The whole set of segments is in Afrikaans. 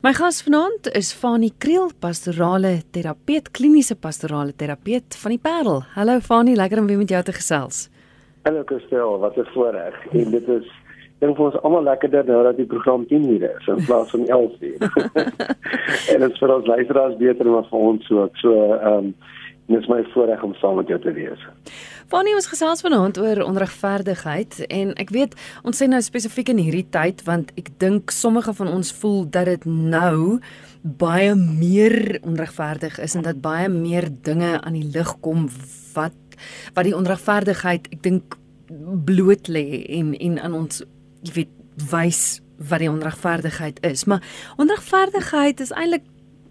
My gas vanaand is Fanie Kriel, pastorale terapeut, kliniese pastorale terapeut van die Parel. Hallo Fanie, lekker om weer met jou te gesels. Hallo Christel, wat 'n voorreg. En dit is dink vir ons almal lekkerder nou dat die program 10 ure is in plaas van 11 uur. en dit is vir ons luisteraars beter maar vir ons so. So ehm um, Dit is my voorreg om saam met jou te wees. Fanny ons gesels vanaand oor onregverdigheid en ek weet ons sê nou spesifiek in hierdie tyd want ek dink sommige van ons voel dat dit nou baie meer onregverdig is en dat baie meer dinge aan die lig kom wat wat die onregverdigheid ek dink bloot lê en en aan ons jy weet wys wat die onregverdigheid is. Maar onregverdigheid is eintlik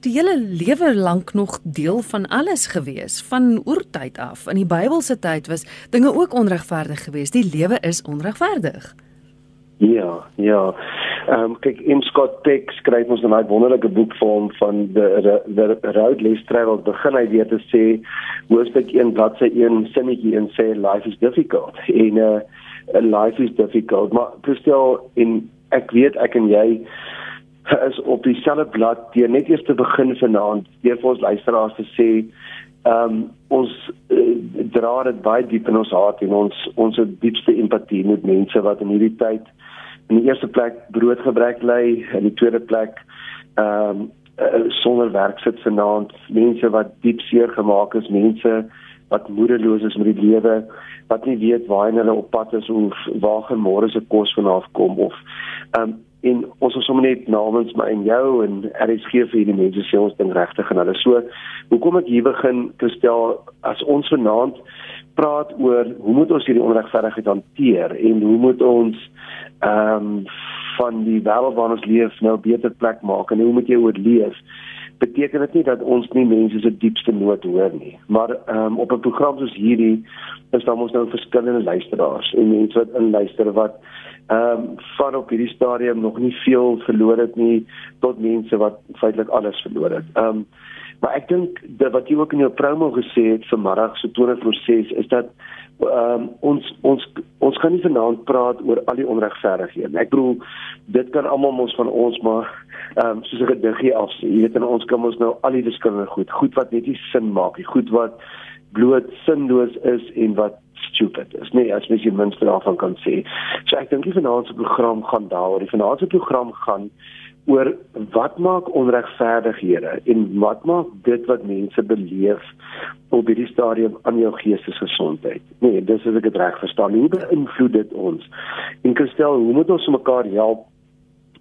die hele lewe lank nog deel van alles gewees van oertyd af. In die Bybelse tyd was dinge ook onregverdig geweest. Die lewe is onregverdig. Ja, ja. Ehm um, kyk in Scott Peck skryf ons 'n baie wonderlike boek vir hom van the the, the road less traveled. Begin hy weer te sê hoofstuk 1 bladsy 1 sinnetjie en sê life is difficult. En uh life is difficult. Maar verstel in ek weet ek en jy is op dieselfde blad deur net eers te begin vanaand deur vir ons luisteraars te sê ehm um, ons uh, dra dit baie diep in ons hart en ons ons diepste empatie met mense wat in hierdie tyd in die eerste plek broodgebrek ly en die tweede plek ehm um, sonder werk sit vanaand. Mense wat diep seer gemaak is mense wat moedeloos is met die lewe wat nie weet waar hulle op pad is of waar gaan môre se kos vanaf kom of ehm um, en ons wil sommer net namens my en jou en RSG vir hierdie mense sê ons ding regtig en hulle. So hoekom ek hier begin te stel as ons vanaand praat oor hoe moet ons hierdie onregverdigheid hanteer en hoe moet ons ehm um, van die wêreld waarin ons leef nou 'n beter plek maak en hoe moet jy oorleef beteken dit nie dat ons nie mense se diepste nood hoor nie. Maar ehm um, op 'n program soos hierdie is daar ons nou verskillende luisteraars en mense wat inluister wat ehm um, van op hierdie stadium nog nie veel verloor het nie tot mense wat feitelik alles verloor het. Ehm um, maar ek dink wat jy ook in jou promo gesê het vanmiddag so 20 voor 6 is dat ehm um, ons ons ons kan nie vanaand praat oor al die onregverdighede. Ek bedoel dit kan almal mos van ons maar ehm um, soos 'n gediggie af sê. Jy weet en ons kan ons nou al die verskillende goed, goed wat net nie sin maak nie, goed wat bloot sinloos is en wat stupid is nie as mens die minste daarvan kan sê. So ek dink die finansiële program gaan daaroor. Die finansiële program gaan oor wat maak onregverdighede en wat maak dit wat mense beleef op hierdie stadium aan jou geestesgesondheid. Nee, dis as ek dit reg verstaan. Hoe beïnvloed dit ons? En Christel, hoe moet ons mekaar help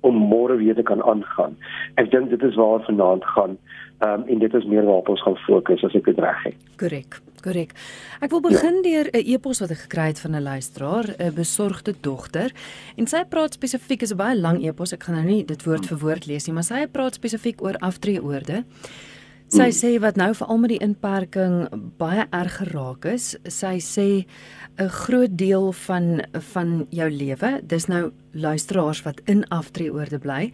om môre weer te kan aangaan? Ek dink dit is waar vanaand gaan. Ehm um, en dit is meer waarop ons gaan fokus as ek dit reg het. Korrek, korrek. Ek wil begin ja. deur 'n e-pos wat ek gekry het van 'n luisteraar, 'n besorgde dogter, en sy praat spesifiek is 'n baie lang e-pos. Ek gaan nou nie dit woord vir woord lees nie, maar sy praat spesifiek oor aftreeoorde. Sy hmm. sê wat nou veral met die inperking baie erg geraak is, sy sê 'n groot deel van van jou lewe, dis nou luisteraars wat in aftreeoorde bly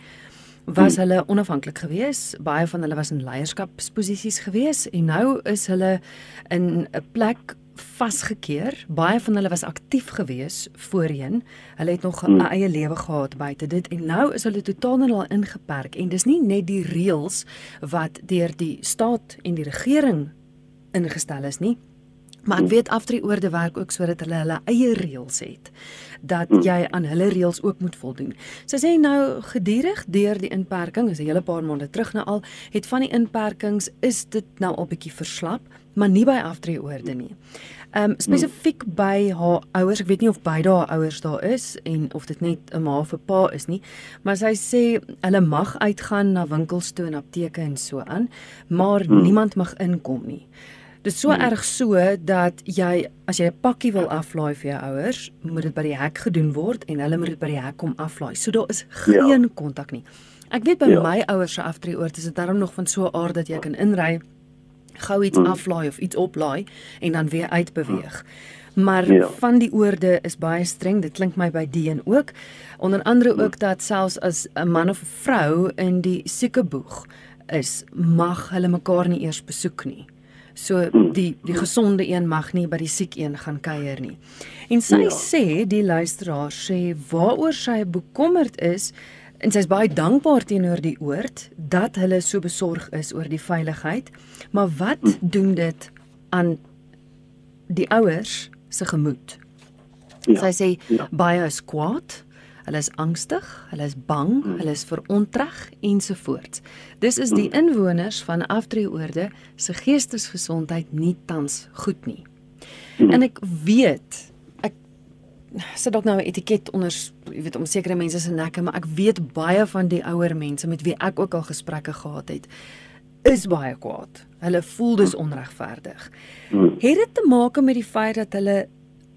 was hulle onafhanklik geweest. Baie van hulle was in leierskapsposisies geweest en nou is hulle in 'n plek vasgekeer. Baie van hulle was aktief geweest voorheen. Hulle het nog 'n hmm. eie lewe gehad buite dit en nou is hulle totaal en al ingeperk en dis nie net die reëls wat deur die staat en die regering ingestel is nie. Maar ek weet aftreeoorde werk ook sodat hulle hulle eie reëls het dat hmm. jy aan hulle reëls ook moet voldoen. Sy sê nou gedurig deur die inperking, is 'n hele paar maande terug nou al, het van die inperkings is dit nou al bietjie verslap, maar nie by aftreeoorde nie. Ehm um, spesifiek by haar ouers, ek weet nie of beide haar ouers daar is en of dit net 'n ma of 'n pa is nie, maar sy sê hulle mag uitgaan na winkels toe en apteke en so aan, maar hmm. niemand mag inkom nie. Dit is so hmm. erg so dat jy as jy 'n pakkie wil aflaai vir jou ouers, moet dit by die hek gedoen word en hulle moet dit by die hek kom aflaai. So daar is ja. geen kontak ja. nie. Ek weet by ja. my ouers se aftreeoort is dit darm nog van so 'n aard dat jy kan inry, gou iets hmm. aflaai of iets oplaai en dan weer uitbeweeg. Maar ja. van die oorde is baie streng. Dit klink my by die en ook onder andere hmm. ook dat selfs as 'n man of 'n vrou in die siekeboeg is, mag hulle mekaar nie eers besoek nie. So die die gesonde een mag nie by die siek een gaan kuier nie. En sy ja. sê die luisteraar sê waaroor sy bekommerd is en sy's baie dankbaar teenoor die oord dat hulle so besorg is oor die veiligheid. Maar wat hm. doen dit aan die ouers se gemoed? Ja, sy sê ja. baie is kwaad. Hulle is angstig, hulle is bang, hmm. hulle is verontreg ensovoorts. Dis is die hmm. inwoners van Aftreeoorde se geestesgesondheid nie tans goed nie. Hmm. En ek weet ek sit dalk nou 'n etiket onder, jy weet, om sekere mense se nekke, maar ek weet baie van die ouer mense met wie ek ook al gesprekke gehad het is baie kwaad. Hulle voel dis onregverdig. Het dit te maak met die feit dat hulle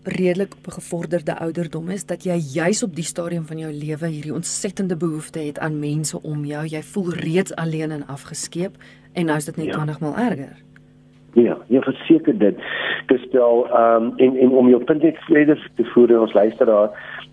redelik op 'n gevorderde ouderdom is dat jy juis op die stadium van jou lewe hierdie ontsettende behoefte het aan mense om jou. Jy voel reeds alleen en afgeskeep en nou is dit net ja. 20 maal erger. Ja, jy verseker dit. Gestel ehm um, en en om jou punt net verder te voer ons luisteraar,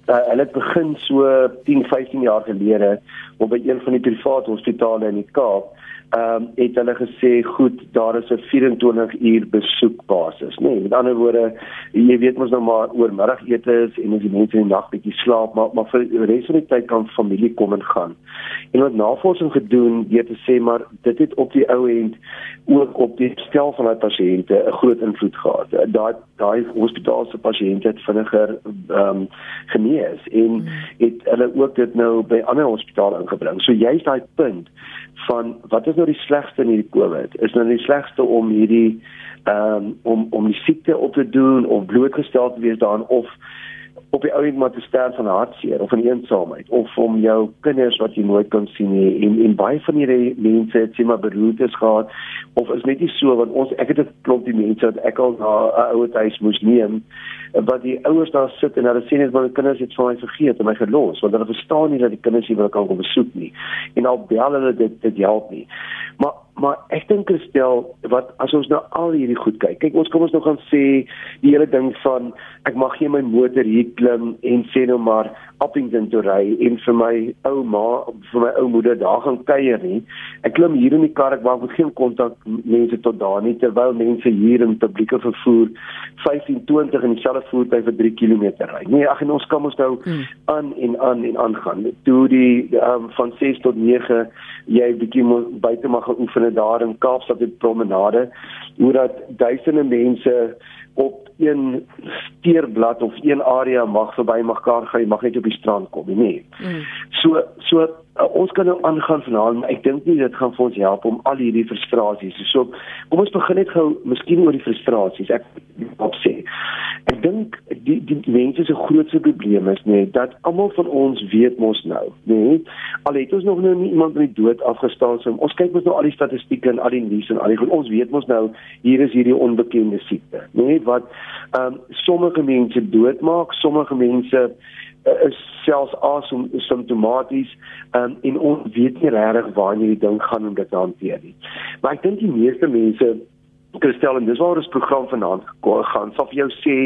uh, hulle het begin so 10, 15 jaar gelede op by een van die private hospitale in die Kaap ehm um, het hulle gesê goed daar is 'n 24 uur besoekbasis. Nê nee, met ander woorde jy weet mos nou maar oor middagete is en as die mense in die nag bietjie slaap maar maar vir die res van die tyd kan familie kom en gaan. En wat navorsing gedoen deur te sê maar dit het op die ou end ook op die stel van daai pasiënte 'n groot invloed gehad. Daai daai hospitaalse pasiënte het vinniger ehm um, genees en mm. het hulle ook dit nou by ander hospitale ingebring. So jy's daai punt van wat is nou die slegste in hierdie COVID? Is nou die slegste om hierdie ehm um, om om die siekte op te doen of blootgestel te wees daaraan of op die ou end maar te sterf van hartseer of van eensaamheid of om jou kinders wat jy nooit kan sien nie. En en baie van hierdie mense het sien maar beroertes gehad of is net nie so want ons ek het 'n klomp die mense wat ek al na 'n ouer huis moes neem wat die ouers daar sit en hulle sê net maar die kinders het van my vergeet en my gelos want hulle verstaan nie dat die kinders nie wil kan kom besoek nie. En al bel hulle dit dit help nie. Maar maar ek dink Christel wat as ons nou al hierdie goed kyk kyk ons kom ons nou gaan sê die hele ding van ek mag nie my motor hier klim en sê nou maar Appington toe ry en vir my ouma vir my ou moeder daar gaan kuier nie. Ek klim hier in die kar ek maak geen kontak mense tot daar nie terwyl mense hier in publieke vervoer 15 20 in dieselfde voertuig vir 3 km ry. Nee ag en ons kan ons nou hmm. aan en aan en aan gaan toe die um, van 6 tot 9 jy bietjie buite mag gaan oefen daar in Kaapstad op promenade hoe dat duisende mense op een steerblad of een area mag verby mekaar gaan, jy mag net op die strand kom, nee. Mm. So so uh, ons kan nou aangaan vanaand, maar ek dink nie dit gaan vir ons help om al hierdie frustrasies. So kom ons begin net gou miskien oor die frustrasies. Ek op sê. Ek dink die die mense se grootste probleem is nee dat almal van ons weet mos nou, nee. Al het ons nog nou nie iemand met dood afgestaan so. Ons kyk mos nou al die statistieke en al die nuus en al die ons weet mos nou hier is hierdie onbekende siekte. Nee, wat ehm um, sommige mense doodmaak, sommige mense uh, is selfs asymptomaties um, en ons weet nie regtig waar hierdie ding gaan om dit te hanteer nie. Maar ek dink die meeste mense Kristel en dis waar ons program vanaand gaan. Sal vir jou sê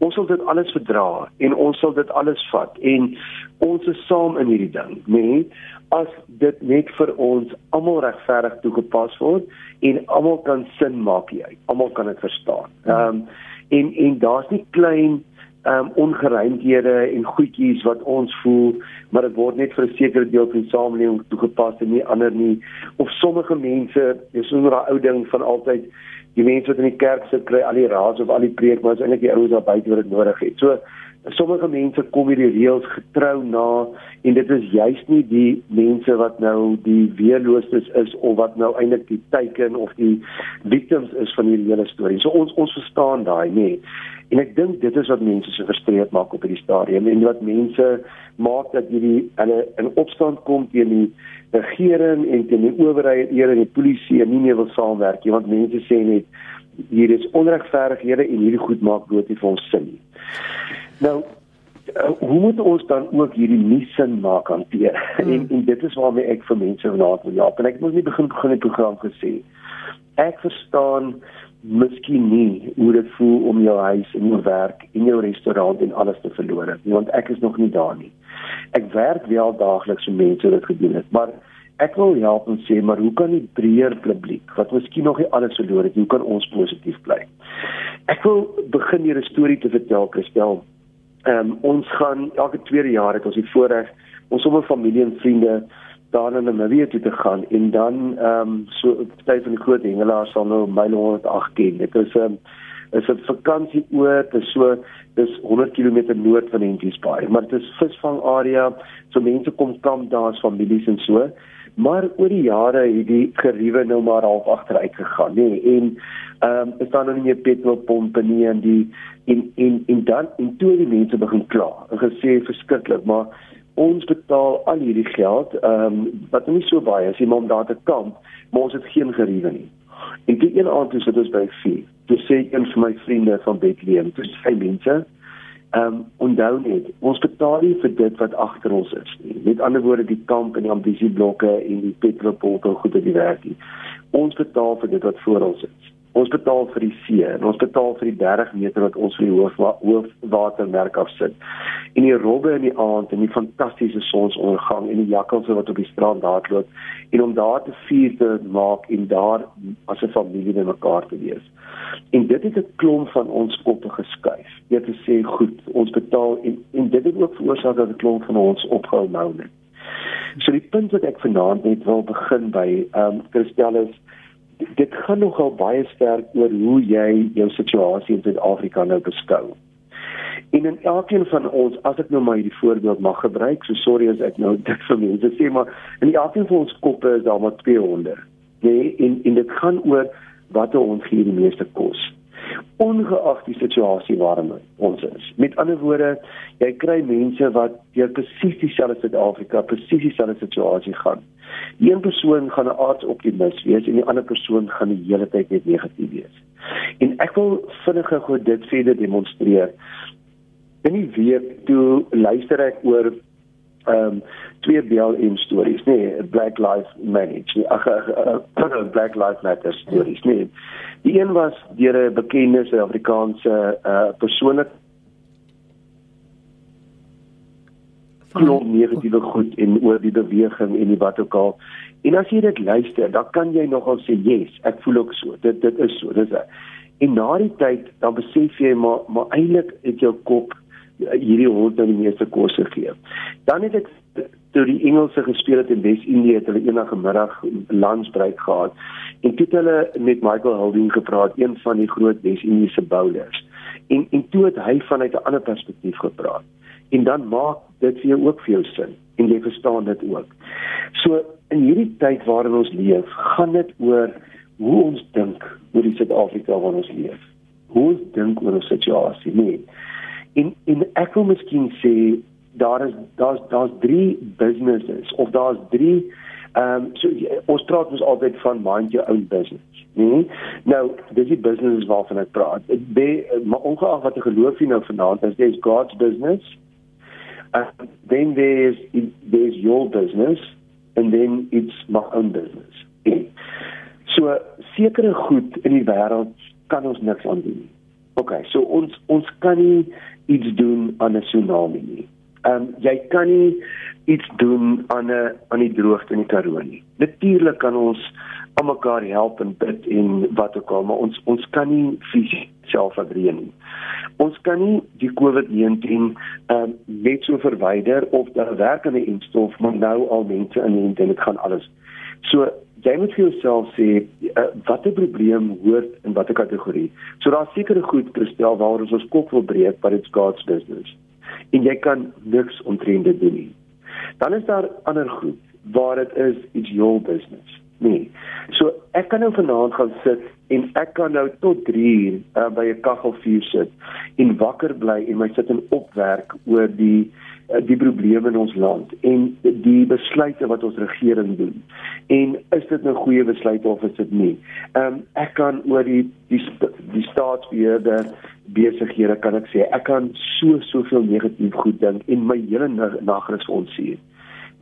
ons sal dit alles verdra en ons sal dit alles vat en ons is saam in hierdie ding, né? Nee, as dit net vir ons almal regverdig toegepas word en almal kan sin maak hier. Almal kan dit verstaan. Ehm um, en en daar's nie klein ehm um, ongeruimdhede en goedjies wat ons voel maar dit word net vir 'n sekere deel van die samelewing toegepas en nie ander nie of sommige mense dis so 'n ou ding van altyd die mense wat in die kerk sit kry al die raad of al die preek maar is eintlik die ouens daar buite wat dit nodig het so sommige mense kom hierdie reëls getrou na en dit is juist nie die mense wat nou die weerloostes is of wat nou eintlik die teiken of die victims is van hierdie hele storie. So ons ons verstaan daai nê. En ek dink dit is wat mense so frustreerd maak op hierdie stadium en wat mense maak dat hierdie hulle in opstand kom teen die regering en teen die owerheid, eer en die polisie en nie meer wil saamwerk nie want mense sê net hier is onregverdighede en hierdie goed maak bloot nie vir ons sin nie. Nou uh, hoe moet ons dan ook hierdie missin maak hanteer? Hmm. En en dit is waarmee ek vir mense vanaand wil help. En ek moet nie begin begin 'n program gesê. Ek verstaan miskien nie hoe dit voel om jou huis en jou werk en jou restaurant en alles te verloor nie, want ek is nog nie daar nie. Ek werk wel daagliks met mense wat gedoen het, maar ek wil help en sê maar hoe kan die breër publiek wat miskien nog nie alles verloor het, hoe kan ons positief bly? Ek wil begin hier 'n storie te vertel, Christel. Ehm um, ons gaan elke tweede jaar het ons die voorreg ons sommer familie en vriende daar in Namibië toe te gaan en dan ehm um, so party van die groot hengelaars sal nou my 108 ken. Dit is 'n um, is 'n vakansieoord, dit is so dis 100 km noord van Henties Bay, maar dit is visvangarea, so mense kom kamp daar as families en so. Maar oor die jare het die geriewe nou maar half agteruit gegaan, nê? Nee, en ehm um, is daar nou nie meer petrolpompe nie en die en en en dan en toe die mense begin kla. En gesê verskriklik, maar ons betaal al hierdie geld, ehm um, wat nie so baie as iemand daar te kamp, maar ons het geen geriewe nie. En die een aand toe sit ons by vier. Toe sê een van my vriende van Bethlehem, dis vyf mense. Ehm um, onthou net, ons betaal nie vir dit wat agter ons is nie. Met ander woorde, die kamp en die ambisieblokke en die petrolpolte goed op die werk nie. Ons betaal vir dit wat voor ons is. Ons betaal vir die see en ons betaal vir die 30 meter wat ons vir die hoof hoofwatermerk afsit. En die robbe in die aand en die fantastiese sonsondergang en die jakkalse wat op die strand hardloop en om daar te vier te maak en daar as 'n familie by mekaar te wees. En dit het 'n klomp van ons koppe geskuif. Dit te sê goed, ons betaal en en dit het ook veroorsaak dat 'n klomp van ons opgehou nou net. So die punt wat ek vanaand net wil begin by ehm um, Christel is dit gaan nogal baie sterk oor hoe jy jou situasie in Suid-Afrika nou beskou. En in elkeen van ons, as ek nou maar hierdie voorbeeld mag gebruik, so sorry as ek nou dit vir mense sê, maar in elkeen van ons koppe is daar maar twee honde. Nee, en en dit gaan oor wat ons hier die meeste kos ongeag die situasie waarin ons is. Met ander woorde, jy kry mense wat deur presies dieselfde Suid-Afrika, presies dieselfde situasie gaan. Een persoon gaan 'n aardsoptimis wees en die ander persoon gaan die hele tyd net negatief wees. En ek wil vinnig gou dit verder demonstreer. In die week toe luister ek oor ehm um, twee BLM stories, nee, Black Lives Manage, ag Black Lives Matter stories, nee. Die een was deur 'n bekende Suid-Afrikaanse uh persoonlik van negatiewe goed en oor die beweging en die wat ook al. En as jy dit luister, dan kan jy nogal sê, "Yes, ek voel ook so. Dit dit is so." Dis en na die tyd dan besef jy maar maar eintlik het jou kop hierdie hond nou die meeste kos gegee. Dan het ek toe die Engelse gespeel het in Wes-Indië het hulle eendag middag landsbreek gehad en toe het hulle met Michael Holding gepraat, een van die groot Wes-Indiese bowlers. En en toe het hy vanuit 'n ander perspektief gepraat. En dan maak dit vir jou ook vir jou sin en jy verstaan dit ook. So in hierdie tyd waarin ons leef, gaan dit oor hoe ons dink oor die Suid-Afrika waarin ons leef. Hoe ons dink oor 'n situasie, nee. En en ek wil miskien sê daar is daar's daar's drie businesses of daar's drie ehm um, so ons praat ons altyd van mind your own business. Nee. Nou, dis die business waarvan ek praat. Dit maar ongeag wat jy geloof jy nou vanaand is, there's God's business. And then there's there's your business and then it's my own business. Nee. So sekere goed in die wêreld kan ons niks aan doen. OK, so ons ons kan nie iets doen aan 'n tsunami nie. Ehm um, jy kan nie iets doen aan 'n aan die droogte in die Karoo nie. Natuurlik kan ons almekaar help en bid en wat ook al, maar ons ons kan nie fisies self verdreen nie. Ons kan nie die COVID-19 ehm um, net so verwyder of daar werk aan 'n instof, maar nou al mense in en dit gaan alles. So jy moet vir jouself sê uh, watter probleem hoort in watter kategorie. So daar's sekere goed Christel waar ons ons kop wil breek, but it's God's business. En jy kan niks omtrent dit doen nie. Dan is daar ander goed waar dit is it's your business. Nee. So ek kan nou vanaand gaan sit en ek kan nou tot 3 uur uh, by 'n kaggelvuur sit en wakker bly en my sit en opwerk oor die Eh, die probleme in ons land en die besluite wat ons regering doen. En is dit nou goeie besluite of is dit nie? Ehm um, ek kan oor die die die staatsbeheerder besighede kan ek sê ek kan so soveel negatief goed dink en my hele nag is onseë.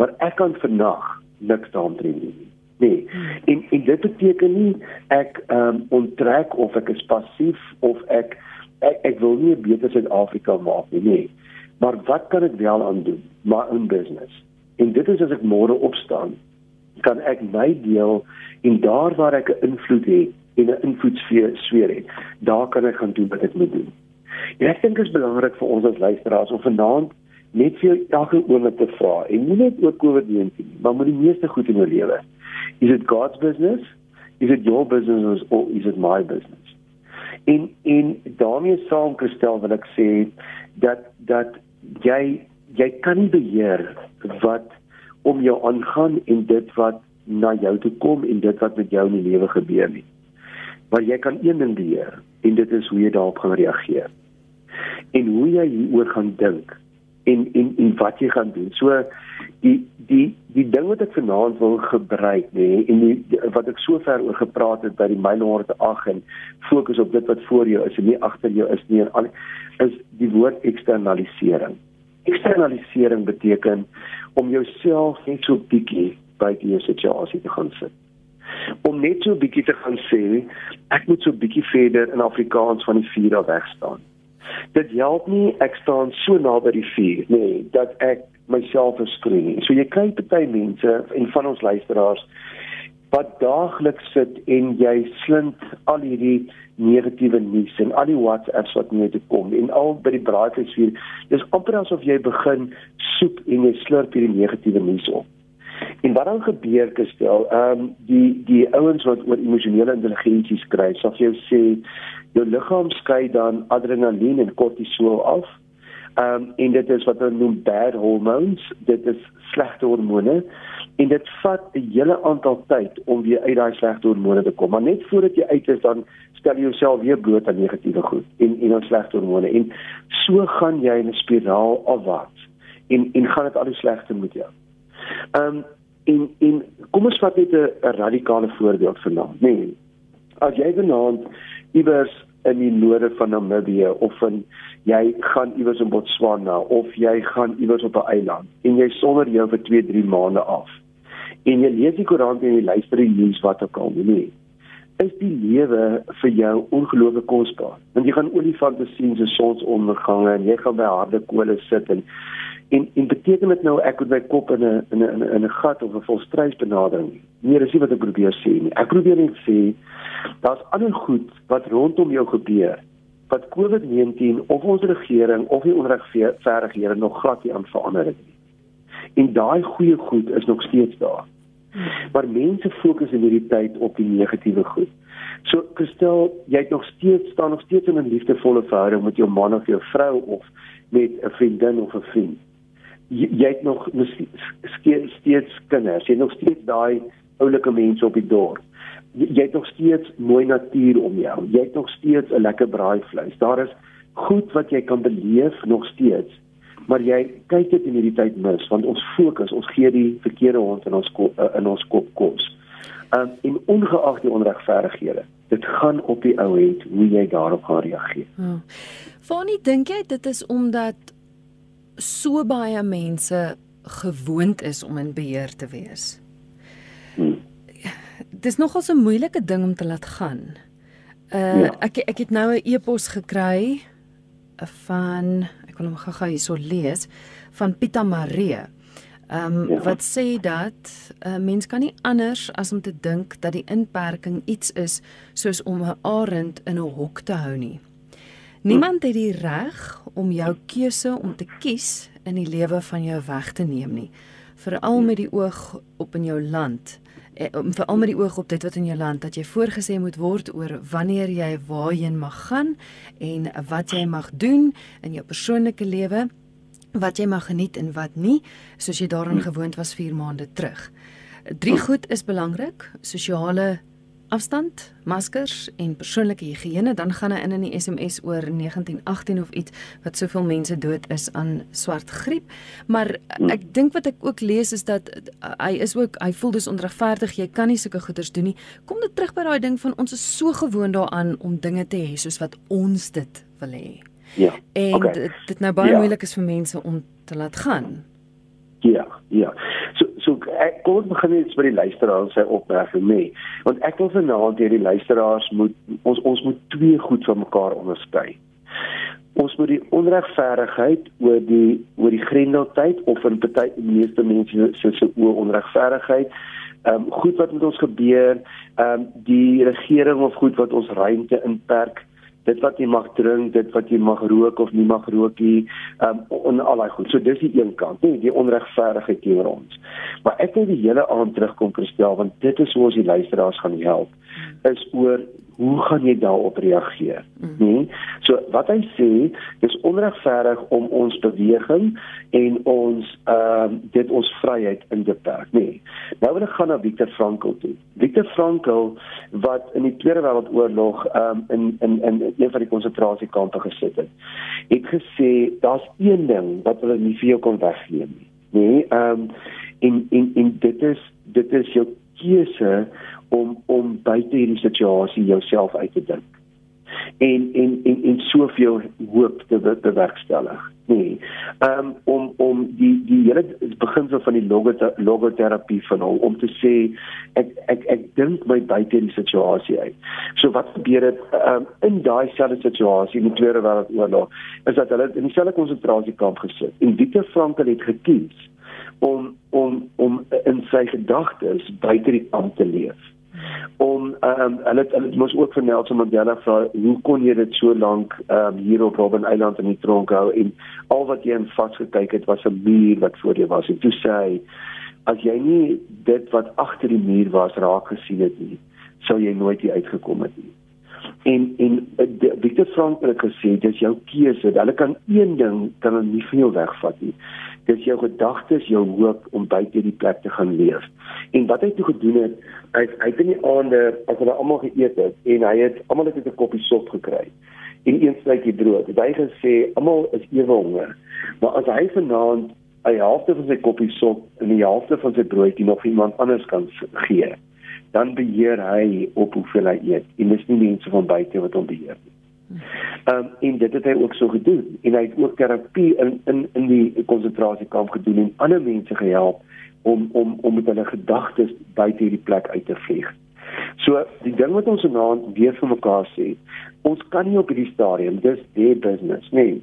Maar ek kan vannag niks daaroor doen nie. Nee. En en dit beteken nie ek ehm um, onttrek of ek is passief of ek ek, ek wil nie 'n beter Suid-Afrika maak nie. Nee. Maar wat kan ek wel aan doen? Maar in business. En dit is as ek môre opstaan, kan ek my deel en daar waar ek 'n invloed het en 'n invloedssfeer het, daar kan ek gaan doen wat ek moet doen. En ek dink dit is belangrik vir ons as luisteraars om vanaand net vir elke oomblik te vra en nie net oor COVID-19 nie, maar met die meeste goed in jou lewe. Is it God's business? Is it your business or is it my business? En en daarmee saam Christel wil ek sê dat dat jy jy kan nie beheer wat om jou aangaan en dit wat na jou toe kom en dit wat met jou in die lewe gebeur nie. Maar jy kan een ding beheer en dit is hoe jy daarop gaan reageer. En hoe jy hieroor gaan dink en en en wat jy gaan doen. So die die die ding wat ek vanaand wil gebruik nê en die, die, wat ek sover oor gepraat het by die mylhonderde 8 en fokus op dit wat voor jou is en nie agter jou is nie en al is die woord eksternalisering. Eksternalisering beteken om jouself net so bietjie by die situasie te gaan sit. Om net so bietjie te gaan sê ek moet so bietjie verder in Afrikaans van die vuur af weg staan dit help nie ek staan so naby die vuur nê nee, dat ek myself verskree nie. So jy kry party mense en van ons luisteraars wat daagliks sit en jy slind al hierdie negatiewe nuus en al die WhatsApps wat net kom en al by die braaivleisvuur. Dis amper asof jy begin soek en jy slurp hierdie negatiewe nuus op. En wat dan gebeur gestel, ehm um, die die ouens wat oor emosionele intelligensie skryf, sal jy sê jou liggaam skei dan adrenalien en kortisol af. Ehm um, en dit is wat hulle noem bad hormones. Dit is slegte hormone en dit vat 'n hele aantal tyd om weer uit daai slegte hormone te kom. Maar net voordat jy uit is dan stel jy jouself weer bloot aan negatiewe goed en en aan slegte hormone en so gaan jy in 'n spiraal afwaarts en en gaan dit al hoe slegter met jou. Ehm um, en en kom ons vat net 'n radikale voorbeeld vanaand, nê. Nee, as jy vanaand iewers in die noorde van Namibië of in jy gaan iewers in Botswana of jy gaan iewers op 'n eiland en jy sonder jou vir 2, 3 maande af. En jy lees die koerant en jy luister die nuus wat ook al nie. Is die lewe vir jou ongelooflik kosbaar? Want jy gaan olifante sien se sonsondergange en jy gaan by harde kole sit en en en beteken dit nou ek moet my kop in 'n in 'n in 'n gat of 'n volstrysbenadering nie. Nee, dis nie wat ek probeer sê nie. Ek probeer net sê daar's ander goed wat rondom jou gebeur wat COVID-19 of ons regering of die onregverdighede nog glad nie aan verander het nie. En daai goeie goed is nog steeds daar. Maar mense fokus in hierdie tyd op die negatiewe goed. So Christel, jy het nog steeds staan nog steeds in 'n liefdevolle verhouding met jou man of jou vrou of met 'n vriendin of 'n vriend jy, jy het nog steeds steeds kinders, jy het nog steeds daai oulike mense op die dorp. Jy, jy het nog steeds mooi natuur om jou. Jy het nog steeds 'n lekker braaivleis. Daar is goed wat jy kan beleef nog steeds. Maar jy kyk dit in hierdie tyd mis want ons fokus, ons gee die verkeerde hond in ons kop, in ons kop kos. Um en ongeag die onregverdighede, dit gaan op die ou end hoe jy daarop gaan reageer. Oh. Fanny, dink jy dit is omdat so baie mense gewoond is om in beheer te wees. Hmm. Dis nogal so 'n moeilike ding om te laat gaan. Uh ja. ek ek het nou 'n e-pos gekry van ek wil hom gou-gou hierso lees van Pieter Maree. Ehm um, ja. wat sê dat 'n uh, mens kan nie anders as om te dink dat die inperking iets is soos om 'n arend in 'n hok te hou nie. Niemand het die reg om jou keuse om te kies in die lewe van jou weg te neem nie. Veral met die oog op in jou land. Eh, veral met die oog op dit wat in jou land dat jy voorgesê moet word oor wanneer jy waarheen mag gaan en wat jy mag doen in jou persoonlike lewe, wat jy mag geniet en wat nie, soos jy daaraan gewoond was 4 maande terug. Drie goed is belangrik: sosiale afstand, maskers en persoonlike higiëne, dan gaan hy in in die SMS oor 1918 of iets wat soveel mense dood is aan swart griep. Maar ek dink wat ek ook lees is dat hy is ook hy voel dis onregverdig, jy kan nie sulke goeders doen nie. Kom dit terug by daai ding van ons is so gewoond daaraan om dinge te hê soos wat ons dit wil hê. Ja. En okay. dit, dit nou baie ja. moeilik is vir mense om te laat gaan. Ja, ja. So so ek kom begin net by die luisteraars sy opmerking nê. Want ek wil vanaand hê die luisteraars moet ons ons moet twee goed van mekaar onderskei. Ons moet die onregverdigheid oor die oor die grendeltyd of in party meeste mense se se oor onregverdigheid ehm um, goed wat met ons gebeur, ehm um, die regering of goed wat ons ruimte inperk dit wat jy mag drink, dit wat jy mag rook of nie mag rook nie, um en al daai goed. So dis die een kant, nie die onregverdigheid teenoor ons. Maar ek wil die hele aand terugkom Christel want dit is hoe ons die luisteraars gaan help is oor hoe gaan jy daarop reageer? Mm. Nee. So wat hy sê, dis onregverdig om ons beweging en ons ehm uh, dit ons vryheid in te beperk, nee. Nou wil ek gaan na Viktor Frankl toe. Viktor Frankl wat in die Tweede Wêreldoorlog ehm um, in in in een van die konsentrasiekampe gesit het, het gesê daar's een ding wat hulle nie vir jou kon wegneem nie. Nee, ehm um, en en en dit is dit is jou keuse om om buite hierdie situasie jouself uit te dink. En en en en soveel hoop te bewerkstellig nee um, om om die die hele beginsel van die logoterapie van hom om te sê ek ek ek dink my buite hierdie situasie uit. So wat gebeur het um, in daai selfde situasie in die tweede wêreldoorlog is dat hulle in dieselfde konsentrasiekamp gesit. En Victor Frankl het gekies om om om in sy gedagtes buite die kamp te leef om ehm um, hulle hulle moes ook vir Nelson Mandela vra hoe kon jy dit so lank ehm um, hier op Robben Island in die tronk hou? En al wat jy in vasgekyk het was 'n muur wat voor jou was. En toe sê hy as jy nie dit wat agter die muur was raak gesien het nie sou jy nooit hier uitgekom het nie. En en uh, Victor Frankl het gesê dis jou keuse. Hulle kan een ding kan hulle nie van jou wegvat nie dis jou gedagtes, jou hoop om buite die plek te gaan leef. En wat hy toe gedoen het, hy hy het in die aande as hulle almal geëet het en hy het almal net 'n koppie sop gekry en een stukkie brood. Hy het gesê almal is ewe honger. Maar as hy vanaand 'n helfte van sy koppie sop en die helfte van sy broodjie nog iemand anders kan gee, dan beheer hy op hoeveel hy eet. En dis nie mense van buite wat hom beheer nie. Ehm um, en dit het hy ook so gedoen en hy het ook terapie in in in die konsentrasiekamp gedoen en ander mense gehelp om om om met hulle gedagtes buite hierdie plek uit te vlieg. So die ding wat ons vanaand weer vir mekaar sê, ons kan nie op hierdie stadium dis die business nie.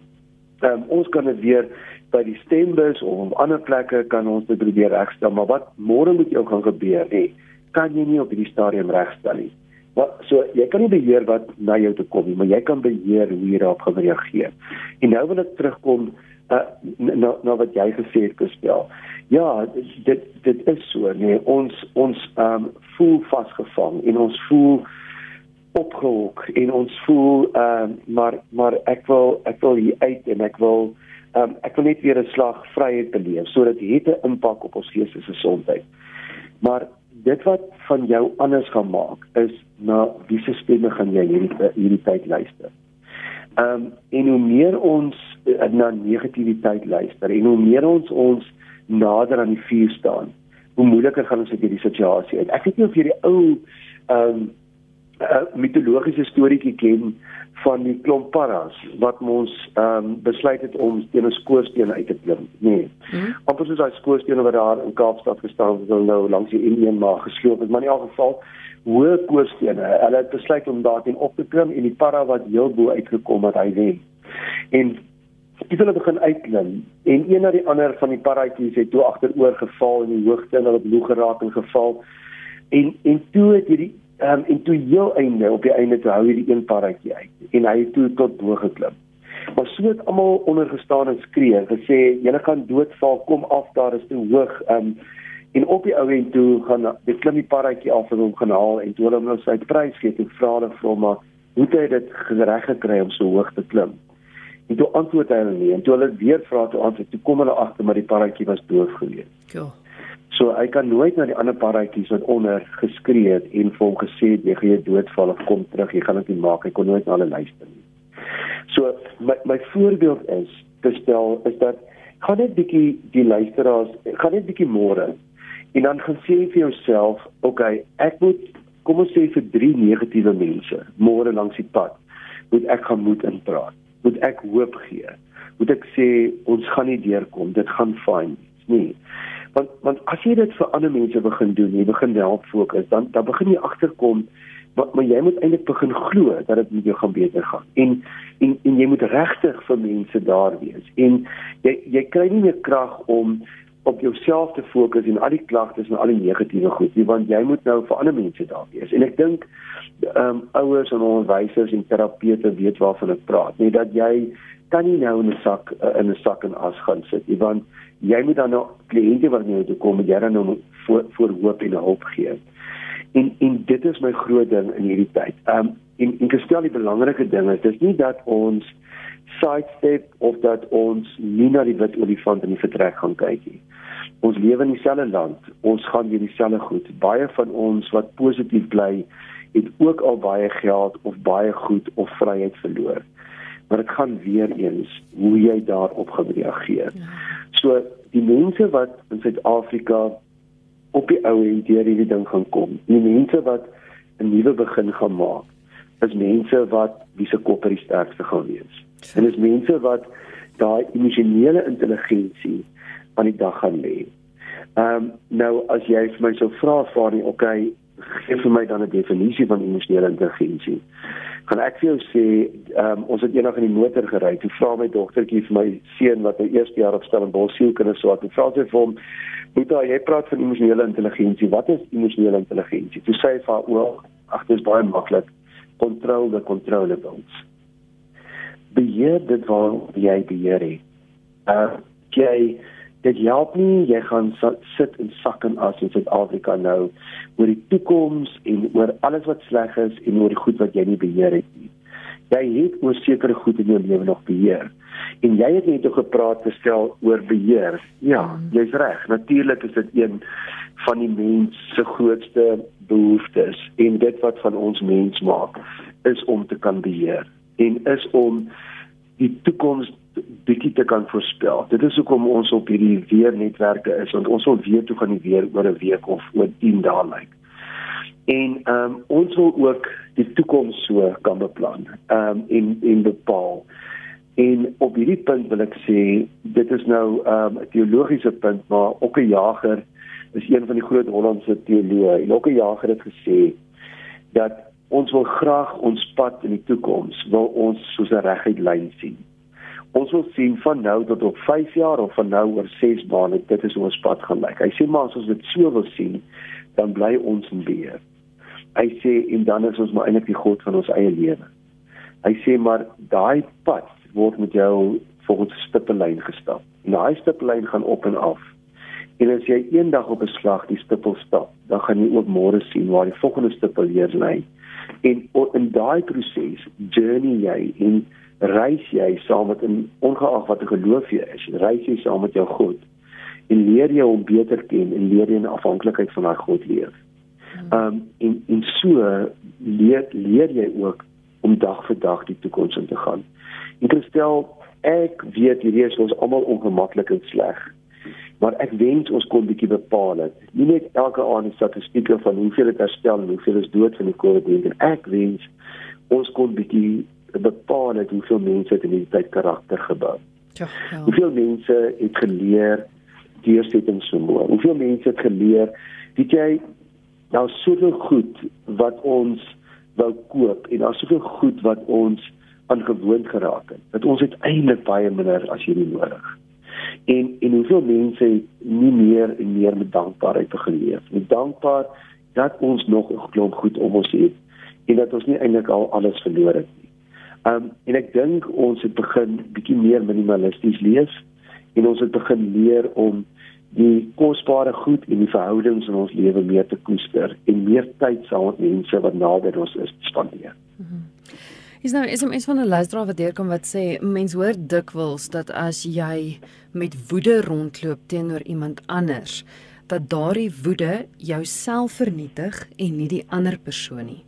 Ehm um, ons kan dit weer by die stembus of op ander plekke kan ons dit probeer regstel, maar wat môre moet jou gaan gebeur nie, kan jy nie op hierdie stadium regstel nie. Maar so jy kan nie beheer wat na jou toe kom nie, maar jy kan beheer hoe jy daarop gaan reageer. En nou wil ek terugkom uh, na na wat jy gesê het gestel. Ja, dit dit is so, nee, ons ons ehm um, voel vasgevang en ons voel opgehok en ons voel ehm um, maar maar ek wil ek wil hier uit en ek wil ehm um, ek wil net weer 'n slag vryheid beleef sodat dit 'n impak op ons geestelike gesondheid. Maar dit wat van jou anders gaan maak is na wiese stemme gaan jy hierdie hierdie tyd luister. Ehm um, en hoe meer ons uh, na negativiteit luister en hoe meer ons ons nader aan die vuur staan, hoe moeiliker gaan ons uit hierdie situasie uit. Ek weet nie of jy die ou ehm um, uh, mitologiese storieetjie ken van die klomp paras wat ons ehm um, besluit het om teen 'n skoorsteen uit te klim. Nee. Hmm. Amper soos daai skoorsteen wat daar in Kaapstad gestaan het, nou langs die Indian maar gesloop het, maar in elk geval hoë koorstene. Hulle het besluit om daarin op te klim en die para wat heel bo uitgekom het, hy wen. En Dit hulle begin uitklim en een na die ander van die paratjies het toe agteroor geval in die hoogte en hulle het bloeg geraak en geval. En en toe het hierdie Ehm um, en toe heel einde op die einde toe hou hy die een paradjie uit en hy het toe tot bo geklim. Maar so het almal ondergestaan en skree gesê julle gaan doodval kom af daar is te hoog. Ehm um, en op die ou end toe gaan die klim die paradjie af en hom gaan haal en toe hulle hom nou sy prys gee en vra hulle vir hom maar hoe het hy dit reg gekry om so hoog te klim? En toe antwoord hy hulle nie en toe hulle weer vra toe antwoord toe kom hulle agter maar die paradjie was doof gewees. Ja. So hy kan nooit na die ander paratjies wat onder geskree het en vir hom gesê het jy gaan jy doodval of kom terug, jy gaan dit nie maak. Hy kon nooit na hulle luister nie. So my my voorbeeld is te stel is dat gaan net bietjie die luisteraars, gaan net bietjie môre en dan gaan sê vir jouself, okay, ek moet kom ons sê vir drie negatiewe mense môre langs die pad moet ek gaan moed inpraat. Moet ek hoop gee. Moet ek sê ons gaan nie deurkom, dit gaan fyn. Nee want want as jy dit vir ander mense begin doen, jy begin help fokus, dan dan begin jy agterkom maar, maar jy moet eintlik begin glo dat dit met jou gaan beter gaan. En en en jy moet regtig vir mense daar wees. En jy jy kry nie meer krag om op jouself te fokus en al die klagtes en al die negatiewe goed nie want jy moet nou vir ander mense daar wees en ek dink ehm um, ouers en onderwysers en terapeute weet waarvan ek praat nie dat jy kan nie nou in 'n sak uh, in 'n sak en as gaan sit nie want jy moet dan nou kliënte wat nou toe kom jy dan nou voor voor hoop en hulp gee en en dit is my groot ding in hierdie tyd um, en en gestel die belangrike ding is dis nie dat ons sidestep of dat ons nie na die wit olifant in die vertrek gaan kyk nie. Ons lewe in dieselfde land, ons gaan hier dieselfde goed. Baie van ons wat positief bly, het ook al baie geld of baie goed of vryheid verloor. Maar dit gaan weer eens hoe jy daarop gaan reageer. Ja. So die mense wat in Suid-Afrika op die ou en deur hierdie ding gaan kom, die mense wat 'n nuwe begin gaan maak, is mense wat wie se kop die sterkste gaan wees. En dis mense wat daai emosionele intelligensie aan die dag gaan lê. Ehm um, nou as jy vir my sou vra vir okay, gee vir my dan 'n definisie van emosionele intelligensie. Kan ek vir jou sê, um, ons het eendag in die motor gery, toe vra my dogtertjie vir my seun wat nou eerste jaar op Stellenbosch sielkinders so, toe vra sy vir hom, "Boeta, jy praat van emosionele intelligensie. Wat is emosionele intelligensie?" Toe sê hy vir haar, "O, ag, dit is baie maklik. Control the controllables." beheer dit waar jy beheer het. Uh jy dit help nie jy gaan sit in sak en as in Suid-Afrika nou oor die toekoms en oor alles wat sleg is en oor die goed wat jy nie beheer het nie. Jy het oor sekere goed in jou lewe nog beheer. En jy het net gepraat gestel oor beheer. Ja, mm. jy's reg. Natuurlik is dit een van die mens se grootste behoeftes en dit wat van ons mens maak is om te kan beheer en is om die toekoms bietjie te kan voorspel. Dit is hoekom ons op hierdie weernetwerke is want ons wil weet hoe gaan die weer oor 'n week of oor 10 dae lyk. En ehm um, ons wil ook die toekoms so kan beplan. Ehm um, en en bepaal. En op hierdie punt wil ek sê dit is nou ehm um, 'n teologiese punt maar ook 'n jager is een van die groot Hollandse teoloë en ook 'n jager het gesê dat ons wil graag ons pad in die toekoms wil ons soos 'n reguit lyn sien. Ons wil sien van nou tot op 5 jaar of van nou oor 6 maande dit is ons pad gaan lyk. Hy sê maar as ons dit so wil sien, dan bly ons in beheer. Hy sê en dan is ons maar eintlik die god van ons eie lewe. Hy sê maar daai pad word met jou volgens 'n stippellyn gestap. En daai stippellyn gaan op en af. En as jy eendag op 'n slag die stippel stap, dan gaan jy ook môre sien waar die volgende stippel hier lê en in daai proses journey jy en reis jy saam met 'n ongeag wat 'n geloof jy is reis jy saam met jou God en leer jy hom beter ken en leer jy in afhanklikheid van daai God leef. Ehm um, en en so leer leer jy ook om dag vir dag die toekoms in te gaan. En kristel ek weet hierdie is ons almal ongemaklik en sleg maar ek wens ons kon bietjie bepaal het. Nie net elke aand die statistieke van hoeveel het herstel en hoeveel is dood van die COVID-19. Ek wens ons kon bietjie bepaal het hoeveel mense het in hierdie tyd karakter gebou. Ja. ja. Hoeveel mense het geleer deursettingsvermoë. Hoeveel mense het geleer weet jy nou soveel goed wat ons wou koop en daar soveel goed wat ons aangewoond geraak het. Dat ons uiteindelik baie minder as hierdie nodig en en hoeveel mense het nie meer en meer met dankbaarheid geleef met dankbaar dat ons nog 'n klomp goed om ons het en dat ons nie eintlik al alles verloor het nie. Um en ek dink ons het begin bietjie meer minimalisties leef en ons het begin leer om die kosbare goed en die verhoudings in ons lewe meer te koester en meer tyd saam met mense wat naby ons is spandeer. Mm -hmm. Is nou is 'n mens van 'n luisteraar wat deurkom wat sê mens hoor dikwels dat as jy met woede rondloop teenoor iemand anders, dat daardie woede jouself vernietig en nie die ander persoon nie.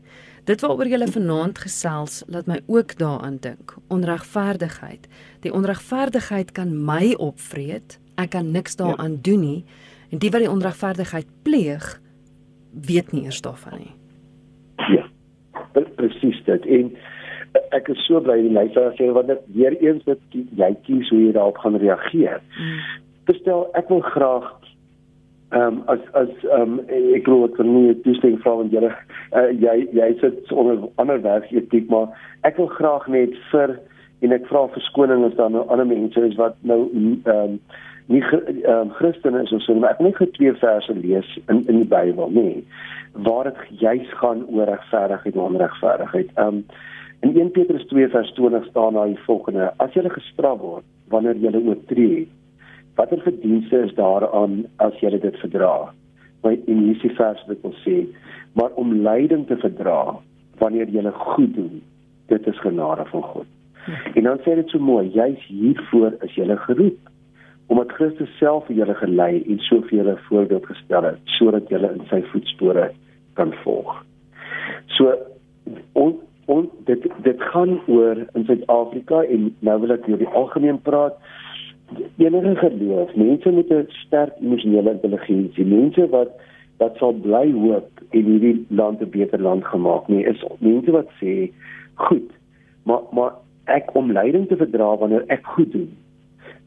Dit waaroor jy vanaand gesels, laat my ook daaraan dink. Onregverdigheid. Die onregverdigheid kan my opvreet. Ek kan niks daaraan ja. doen nie. En die wat die onregverdigheid pleeg, weet nie eers daarvan nie. Ja. Presies dit. En ek is so bly die luisteraar sê want dit weer eens dat jy kies hoe jy daarop gaan reageer. Mm. Bestel ek wil graag ehm um, as as ehm um, ek glo dat vir my toestemming vra want jy uh, jy jy sit onder ander werksetiek maar ek wil graag net vir en ek vra verskoning as daar nou ander mense is wat nou ehm um, nie ehm um, Christene is ons so maar ek net twee verse lees in in die Bybel, nê. Waar dit juis gaan oor regverdigheid en onregverdigheid. Ehm um, in 1 Petrus 2 vers 20 staan daar die volgende: As jy gestraf word wanneer jy oortree, watter verdienste is daaraan as jy dit verdra? Maar in hierdie vers wat ons sê, maar om lyding te verdra wanneer jy goed doen, dit is genade van God. En dan sê dit so mooi, juis hiervoor is jy geroep omdat Christus self vir julle gelei en soveel julle voorbeeld gestel het sodat julle in sy voetspore kan volg. So on, on, dit dit gaan oor in Suid-Afrika en nou wil ek oor die algemeen praat. Enige geloof, mense met 'n sterk emosionele intelligensie, mense wat wat sal bly hoop en hierdie land 'n beter land gemaak nie, is mense wat sê, "Goed, maar maar ek om lyding te verdra wanneer ek goed doen."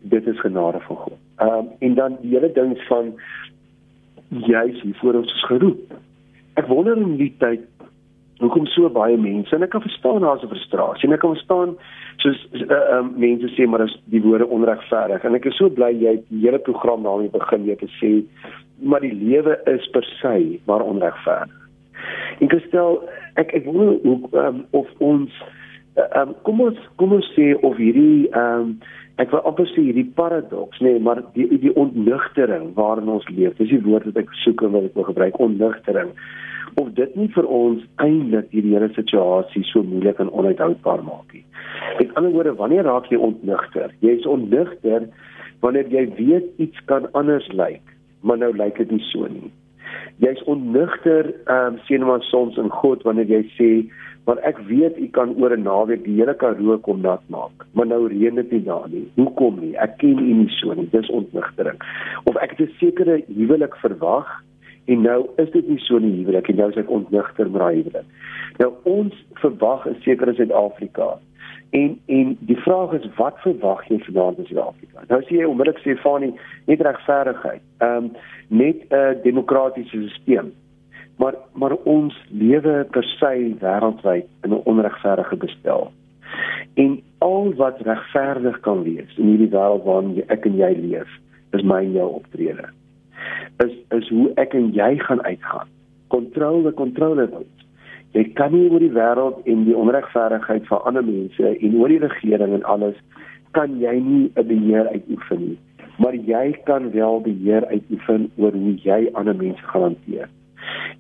dit is genade van God. Ehm um, en dan die hele ding van juis hier voor ons is geroep. Ek wonder in die tyd hoekom so baie mense? En ek kan verstaan daar's 'n frustrasie en ek kan verstaan soos uh, um, mense sê maar as die woorde onregverdig? En ek is so bly jy het die hele program daarmee begin jy te sê maar die lewe is per se maar onregverdig. En gestel ek ek wonder hoe um, of ons ehm um, kom ons kom ons sê of hierdie um, ek wil amper sê hierdie paradoks nê nee, maar die die ontnugtering waarin ons leef dis die woord wat ek soek en wat ek wil gebruik ontnugtering of dit nie vir ons eintlik hierdie hele situasie so moeilik en onuithoudbaar maak nie. Met ander woorde wanneer raak jy ontnugter? Jy is ontnugter wanneer jy weet iets kan anders lyk maar nou lyk dit nie so nie. Jy's onnugter ehm um, sien maar soms in God wanneer jy sê maar ek weet u kan oor 'n naweek die hele Karoo kom nat maak maar nou reën dit nie daar nie. Hoekom nie? Ek ken u nie so nie. Dis ontnugtering. Of ek het 'n sekere huwelik verwag en nou is dit nie so nie huwelik en nou is ek ontnugter met daai huwelik nou ons verwag 'n sekere Suid-Afrika En en die vraag is wat verwag jy vanaand in Suid-Afrika? Nou sê jy onmiddellik sê Fani net regverdigheid. Ehm um, net 'n uh, demokratiese stelsel. Maar maar ons lewe per se wêreldwyd in 'n onregverdige bestel. En al wat regverdig kan wees in hierdie wêreld waarin ek en jy leef, is my en jou optrede. Is is hoe ek en jy gaan uitgaan. Kontrole, kontrole word. Jy kan nie oor die wêreld en die onregverdigheid van ander mense en oor die regering en alles kan jy nie 'n beheer uitoefen nie. Maar jy kan wel beheer uitoefen oor hoe jy ander mense gaan hanteer.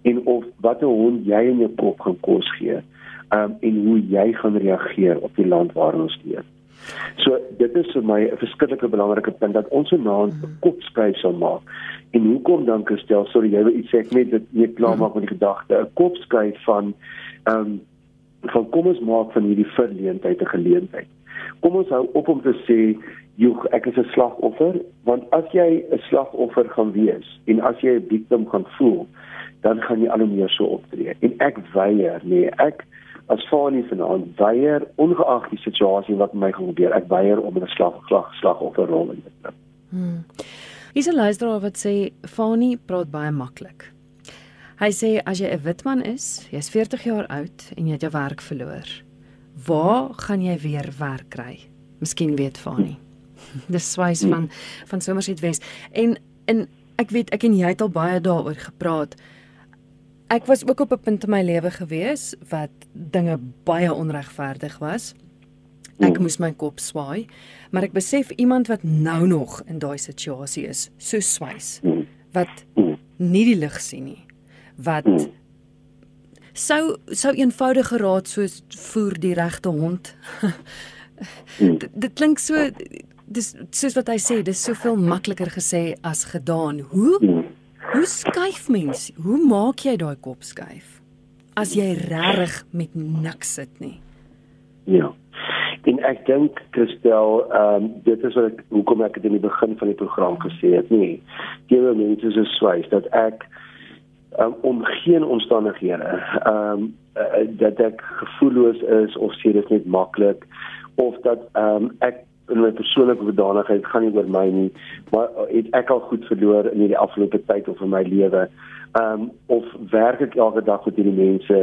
En of watter hond jy in jou kop gaan kos gee um, en hoe jy gaan reageer op die land waarin ons leef So dit is vir my 'n verskillike belangrike punt dat ons vanaand 'n kopskuif sal maak. En hoekom dan gestel, sorry jy wil iets sê ek net dit net klaar maak met die gedagte, 'n kopskuif van ehm um, van kom ons maak van hierdie verleentheid 'n geleentheid. Kom ons hou op om te sê joh ek is 'n slagoffer want as jy 'n slagoffer gaan wees en as jy 'n victim gaan voel dan gaan jy al hoe meer so optree en ek weier nee ek as Fani vanaand weier ongeag die situasie wat my gaan gebeur, ek weier om 'n slag slag slagofferrol in te neem. Hmm. Hier's 'n luisteraar wat sê Fani praat baie maklik. Hy sê as jy 'n wit man is, jy's 40 jaar oud en jy het jou werk verloor, waar gaan jy weer werk kry? Miskien weet Fani. Dis swys van van Somerset West en en ek weet ek en jy het al baie daaroor gepraat ek was ook op 'n punt in my lewe gewees wat dinge baie onregverdig was. Ek mm. moes my kop swaai, maar ek besef iemand wat nou nog in daai situasie is, so swys, mm. wat mm. nie die lig sien nie, wat sou sou eenvoudige raad soos voer die regte hond. mm. Dit klink so dis soos wat hy sê, dis soveel makliker gesê as gedaan. Hoe? Hoe skuif mens? Hoe maak jy daai kop skuif? As jy regtig met niks sit nie. Ja. En ek dink Christel, ehm um, dit is wat ek hoekom ek dit in die begin van die program gesê het, nie. Gewe mense so swys dat ek um, om geen omstandighede ehm um, uh, dat ek gevoelloos is of sê dit net maklik of dat ehm um, ek in my persoonlike verdanigheid gaan nie oor my nie, maar uh, het ek al goed verloor in hierdie afgelope tyd of in my lewe. Ehm um, of werk ek elke dag met hierdie mense?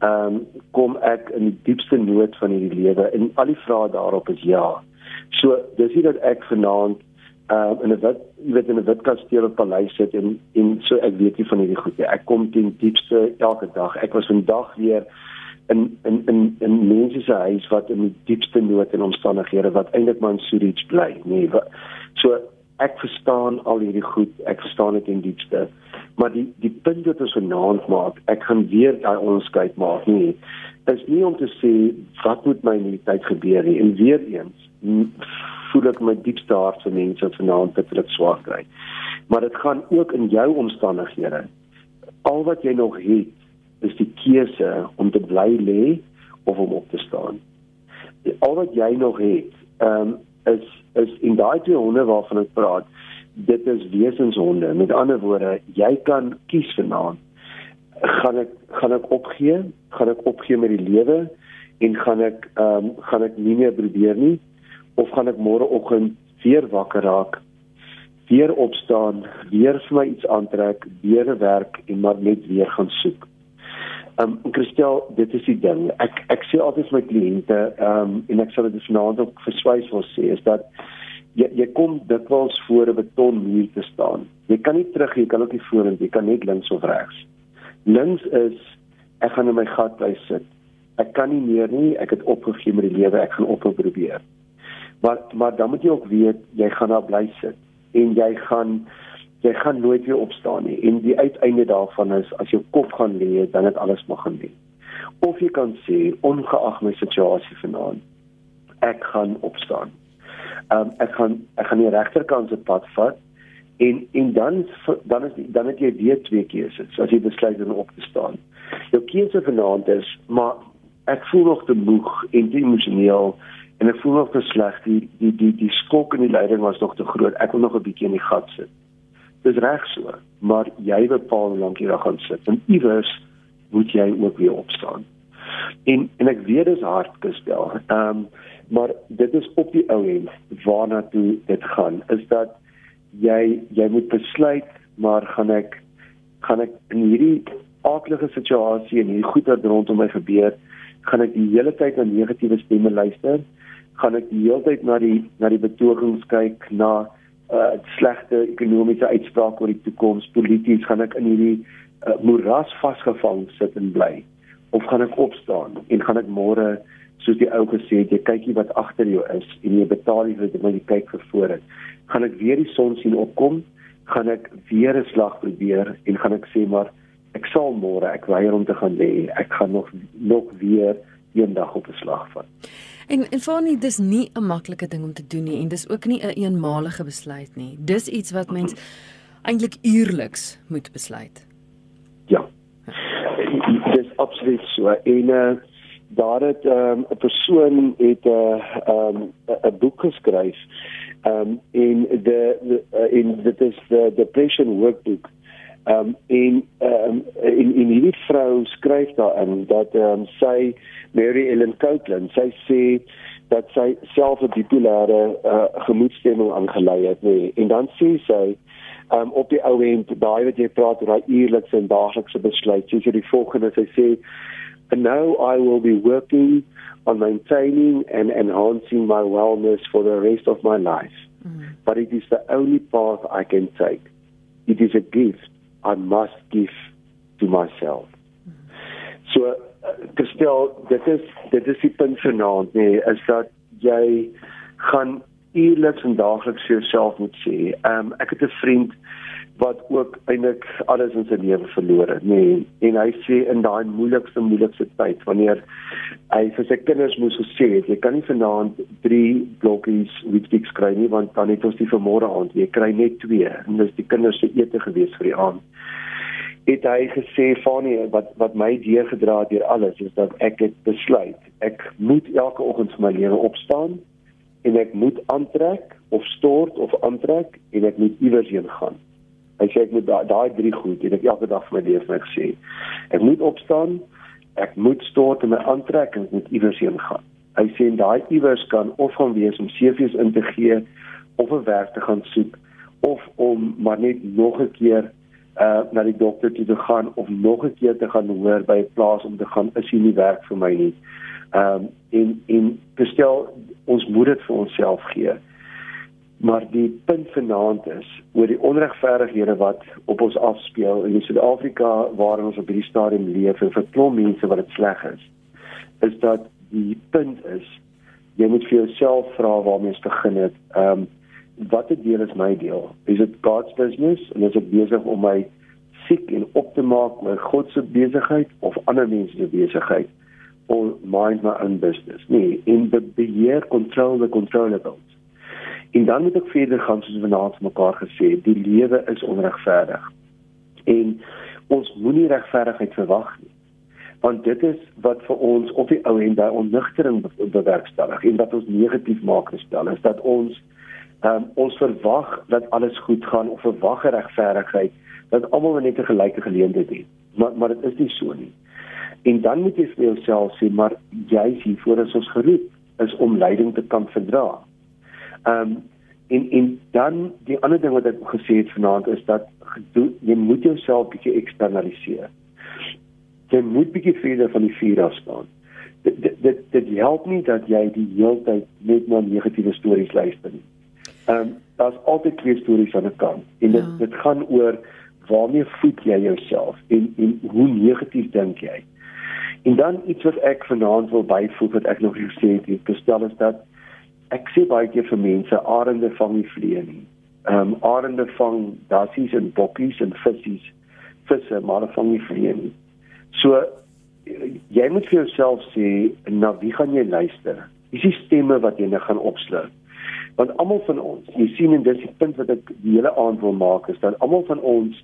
Ehm um, kom ek in die diepste nood van hierdie lewe? En al die vrae daarop is ja. So dis nie dat ek vanaand uh in 'n wit jy weet in 'n wit kasteel of paleis sit en en so ek weet nie van hierdie goed nie. Ek kom teen diepste elke dag. Ek was vandag weer in in in in mense se huis wat in die diepste nood en omstandighede wat eintlik maar in Zurich bly. Nee, wat, so ek verstaan al hierdie goed. Ek verstaan dit in diepste. Maar die die punt wat ons vanaand maak, ek gaan weer daai onderskeid maak nie. Is nie om te sê wat moet my in die tyd gebeur nie en weer eens voel ek my diepste hart vir mense vanaand dat dit swaar kry. Maar dit gaan ook in jou omstandighede. Al wat jy nog het, is die keuse om te bly lê of om op te staan. Al wat jy nog het, ehm um, is is in daai twee honde waarvan ek praat, dit is wesenshonde. Met ander woorde, jy kan kies vanaand. Gaan ek gaan ek opgee? Gaan ek opgee met die lewe en gaan ek ehm um, gaan ek nie meer probeer nie? of gaan ek môreoggend weer wakker raak, weer opstaan, weer vir my iets aantrek, weer werk en maar net weer gaan soek. Um Christel, dit is die ding. Ek ek sê altyd vir my kliënte, um en ek sal dit vanaand ook verswys wil sê is dat jy jy kom dikwels voor 'n betonmuur te staan. Jy kan nie terug, jy kan ook nie vorentoe, jy kan net links of regs. Links is ek gaan in my gat bly sit. Ek kan nie meer nie, ek het opgegee met die lewe, ek gaan ophou probeer. Maar maar dan moet jy ook weet jy gaan daar bly sit en jy gaan jy gaan nooit weer opstaan nie. En die uiteinde daarvan is as jou kop gaan lê, dan het alles mag gaan lê. Of jy kan sê ongeag my situasie vanaand, ek gaan opstaan. Ehm um, ek gaan ek gaan die regterkant se pad vat en en dan dan is dan het jy weer twee keuses as jy besluit om op te staan. Jou keuse vanaand is maar ek voel nog te moeg en te emosioneel en ek voel nog te sleg die die die die skok in die leiding was nog te groot ek wil nog 'n bietjie in die gat sit dis reg so maar jy bepaal hoe lank jy daar gaan sit. En iewers moet jy ook weer opstaan. En en ek weet dis hard gestel ehm um, maar dit is op die ou end waarna toe dit gaan is dat jy jy moet besluit maar gaan ek gaan ek in hierdie aardige situasie en hierdie goed wat rondom my gebeur gaan ek die hele tyd na negatiewe stemme luister? Gaan ek die hele tyd na die na die betogings kyk na uh slegte ekonomiese uitsprake oor die toekoms. Polities gaan ek in hierdie uh, moeras vasgevang sit en bly. Of gaan ek opstaan en gaan ek môre soos die ou gesê het jy kykie wat agter jou is en jy betaal jy vir jy kyk vir het gaan ek weer die son sien opkom? Gaan ek weer 'n slag probeer en gaan ek sê maar ek sal môre ek weier om te gaan lê. Ek gaan nog nog weer eendag op 'n slag vat En en Fanie, dis nie 'n maklike ding om te doen nie en dis ook nie 'n een eenmalige besluit nie. Dis iets wat mens eintlik uierliks moet besluit. Ja. Dis absoluut so. En uh daar het ehm, 'n um, persoon het 'n uh, um 'n boek geskryf. Um en de uh, in dit is the depression workbook. Um en um in in hierdie vrou skryf daarin dat um sy Mary Ellen Copeland. Sy sê dat sy self 'n bipolêre uh, gemoedstemming aangelei het, nee. En dan sê sy um, op die ou end daai wat jy praat oor daai uierlikse en daaglikse besluit. Sy sê die volgende, sy sê and now I will be working on maintaining and enhancing my wellness for the rest of my life. Mm. But it is the only path I can take. It is a gift I must give to myself. So gestel dit is dit is die punt vanaand nê nee, is dat jy gaan eerliks en daagliks vir jouself moet sê. Ehm um, ek het 'n vriend wat ook eintlik alles in sy lewe verloor het nê. Nee, en hy sê in daai moeilikste moeilikste tyd wanneer hy vir sy kinders moes gesê het jy kan nie vanaand 3 blokkies Weetabix kry nie want dan het ons die vanmôre aand jy kry net 2 en dis die kinders se ete gewees vir die aand. Het hy gesê Fanie wat wat my deurgedra het deur alles is dat ek het besluit ek moet elke oggend vir my lewe opstaan en ek moet aantrek of stort of aantrek en ek moet iewers heen gaan. Hy sê ek moet daai daai drie goed en ek elke dag vir my lewe vir my gesê ek moet opstaan, ek moet stort en my aantrek en ek moet iewers heen gaan. Hy sê daai iewers kan of gaan wees om CV's in te gee of 'n werk te gaan soek of om maar net nog 'n keer uh na die dokter toe te gaan of nog 'n keer te gaan hoor by 'n plaas om te gaan is hier nie werk vir my nie. Ehm um, en en bestel ons moet dit vir onsself gee. Maar die punt vanaand is oor die onregverdighede wat op ons afspeel in Suid-Afrika waarin ons op hierdie stadium leef en vir klomp mense wat dit sleg is. Is dat die punt is jy moet vir jouself vra waarmee jy begin het. Ehm um, watter deel is my deel? Is dit God's business en is ek besig om my siek en op te maak met God se besigheid of ander mense se besigheid? Or mind my own business. Nee, in the beheer control the controllables. En dan moet ek verder gaan soos vanaand mekaar gesê, die lewe is onregverdig. En ons moenie regverdigheid verwag nie. Want dit is wat vir ons op die ou en by onnugtering bewerkstellig en wat ons negatief maak gestel is dat ons um, ons verwag dat alles goed gaan of verwag regverdigheid dat almal net 'n gelyke geleentheid het. Maar maar dit is nie so nie. En dan moet jy vir jouself sê maar jy is hier voor ons geroep is om leiding te kan verdra. Ehm um, en en dan die ander ding wat ek gesê het vanaand is dat jy moet jouself bietjie eksternaliseer. Jy moet bietjie verder van die vuur af staan. Dit dit dit help nie dat jy die hele tyd net na negatiewe stories luister nie. Ehm um, daar's altyd twee stories aan 'n kant en dit ja. dit gaan oor waarmee voed jy jouself en en hoe negatief dink jy? En dan iets wat ek vanaand wil byvoeg wat ek nog gesê het, gestel is dat ek sê baie keer vir mense arende vang nie vliee nie. Ehm um, arende vang dassies en bokkies en vissies. Visse maar vang nie vliee nie. So jy moet vir jouself sê na wie gaan jy luister? Wie is die stemme wat jy nou gaan opsluit? Want almal van ons, jy sien en dis die punt wat ek die hele aand wil maak is dat almal van ons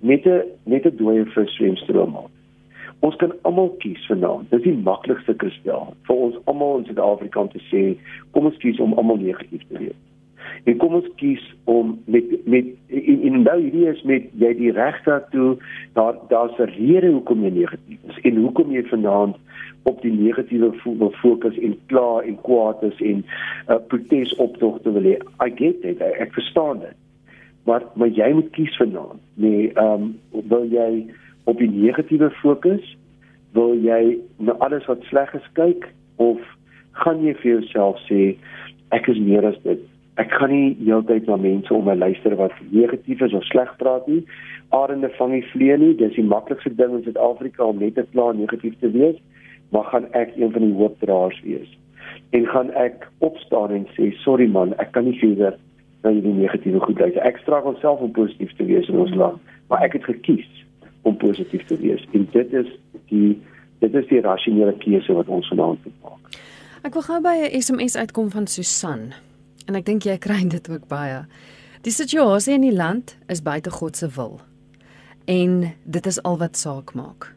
net 'n net 'n dooie vis swemstroom maak. Ons kan almal kies vanaand. Dis die maklikste kristel vir ons almal in Suid-Afrika om te sê, kom ons kies om almal negatief te wees. En kom ons kies om met met in in nou hierdie is met jy die reg daartoe daar daar's 'n rede hoekom jy negatief is en hoekom jy vanaand op die negatiewe wil fokus en kla en kwaad is en 'n uh, protesoptogte wil hê. I get it. Ek verstaan dit. Maar maar jy moet kies vanaand. Nee, ehm um, wil jy op die negatiewe fokus? Wil jy na alles wat sleg is kyk of gaan jy vir jouself sê ek is meer as dit? Ek kan nie heeltyd na mense om my luister wat negatief is of sleg praat nie. Arende vang nie vlee nie. Dis die maklikste ding in Suid-Afrika om net te kla negatief te wees. Maar gaan ek een van die hoopdraers wees? En gaan ek opstaan en sê sorry man, ek kan nie verder na hierdie negatiewe goed luister. Ek strag onsself om positief te wees in ons land, maar ek het gekies om positief te wees en dit is die dit is die rasionele keuse wat ons vanaand moet maak. Ek wil gou by 'n SMS uitkom van Susan en ek dink jy kry dit ook baie. Die situasie in die land is buite God se wil. En dit is al wat saak maak.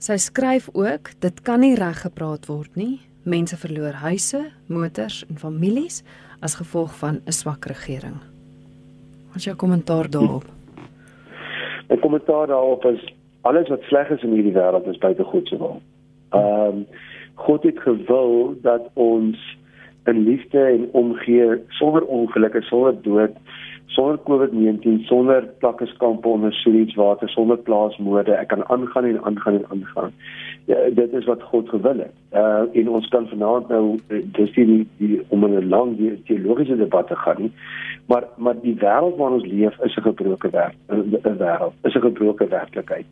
Sy skryf ook, dit kan nie reg gepraat word nie. Mense verloor huise, motors en families as gevolg van 'n swak regering. Wat is jou kommentaar daarop? 'n kommentaar daarop is alles wat sleg is in hierdie wêreld is buite God se wil. Ehm um, God het gewil dat ons in liefde en omgee sonder ongelukke, sonder dood, sonder COVID-19, sonder plakkeskampe onder suiwitswater, sonder plaasmoorde, ek kan aangaan en aangaan en aangaan. Ja, dit is wat God gewil het. Uh en ons kan vanaand nou dis die, die om 'n lang teologiese debat te gaan nie. Maar maar die wêreld waarin ons leef is 'n gebroke wêreld, 'n wêreld, is 'n gebroke werklikheid.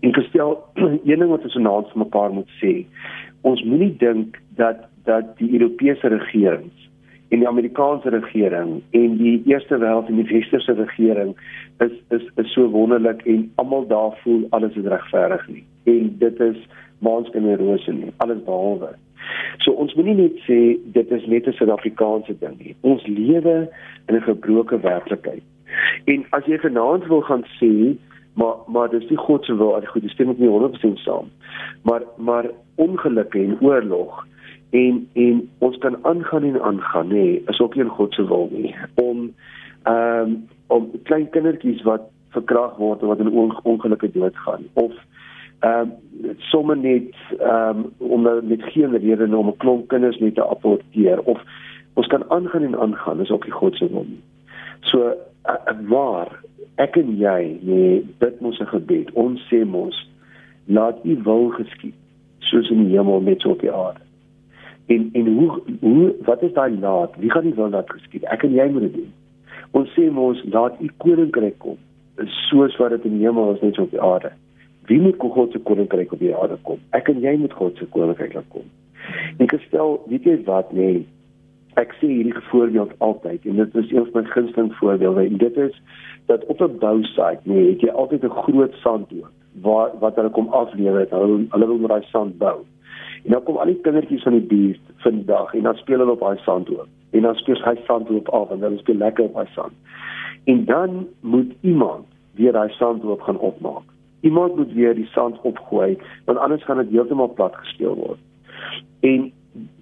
En gestel een ding wat ons vanaand vir mekaar moet sê, ons moenie dink dat dat die Europese regerings en die Amerikaanse regering en die eerste wêreld en die westerse regering is is is so wonderlik en almal daar voel alles is regverdig nie en dit is maanskin en rose nie alles behalwe. So ons moenie net sê dit is net 'n Suid-Afrikaanse ding nie. Ons lewe in 'n gebroke werklikheid en as jy vanaand wil gaan sê maar maar dis nie God se wil al goed dis stem ek nie 100% saam. Maar maar ongelukke en oorlog en en ons kan aangaan en aangaan nê is ook nie in God se wil nie. Om ehm um, om klein kindertjies wat verkrag word of wat in ongelukke doodgaan of ehm um, somme net ehm um, om met geen rede om 'n klomp kinders net te aborteer of ons kan aangaan en aangaan is ook nie God se wil so uh, waar ek en jy nee dit moet 'n gebed ons sê mos laat u wil geskied soos in die hemel net so op die aarde En en hoe hoe wat is daai laat? Wie gaan die wil laat geskied? Ek en jy moet dit doen. Ons sê mos laat u koninkryk kom, soos wat dit in die hemel is net so op die aarde. Wie moet God se koninkryk op die aarde kom? Ek en jy moet God se koninkryk laat kom. En gestel, weet jy wat nee, ek sê hierdie voorbeeld altyd en dit is een van my gunsteling voorbeelde en dit is dat op 'n bousite nee, het jy altyd 'n groot sandhoop waar wat hulle kom aflewer het. Hulle hulle wil met daai sand bou. En dan kom al die kindertjies van die buurt vandag en dan speel hulle op daai sandhoop. En dan speel hy sandhoop af en hulle speel lekker op daai sand. En dan moet iemand weer daai sandhoop gaan opmaak. Iemand moet weer die sand opgooi want anders gaan dit heeltemal plat gespeel word. En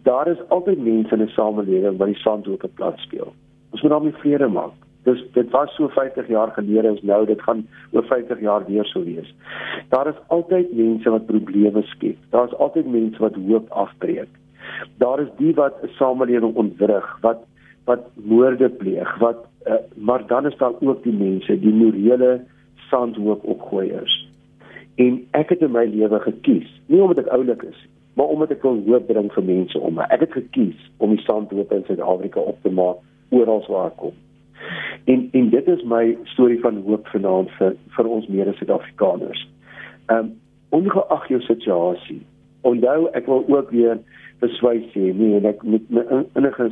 daar is altyd mense in 'n samelewing wat die sandhoop plat speel. Ons moet daarmee vrede maak. Dis dit was so 50 jaar gelede is nou dit gaan oor 50 jaar weer so wees. Daar is altyd mense wat probleme skep. Daar's altyd mense wat hoop afbreek. Daar is die wat 'n samelewing ontwrig, wat wat moorde pleeg, wat uh, maar dan is daar ook die mense, die morele sandhoop opgooiers. En ek het in my lewe gekies, nie omdat ek oulik is maar omdat ek wil hoop bring vir mense om my. Ek het gekies om die sandhoop in Suid-Afrika op te maak oral waar ek kom. En en dit is my storie van hoop vanaand vir vir ons mede Suid-Afrikaners. Ehm um, ongeag jou situasie. Onthou ek wil ook weer beswys sê nee en ek met my innige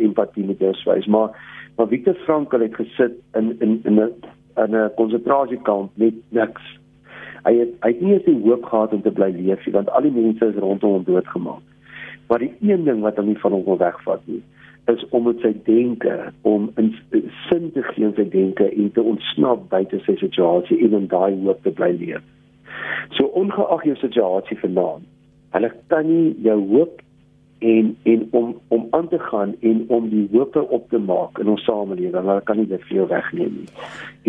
empatie met jou swys maar maar Victor Frankl het gesit in in in 'n in 'n konsentrasiekamp met niks. Hy het hy het nie eens die hoop gehad om te bly leef nie want al die mense is rondom hom doodgemaak. Maar die een ding wat hom nie van hom wil wegvat nie is om met sy denke om in sin te gee in sy denke en te ontsnap buite sy situasie en in daai hoop te bly leef. So ongeag jou situasie vanaand, hulle kan nie jou hoop en en om om aan te gaan en om die hoop op te maak in ons samelewing, hulle kan nie dit vir jou wegneem nie.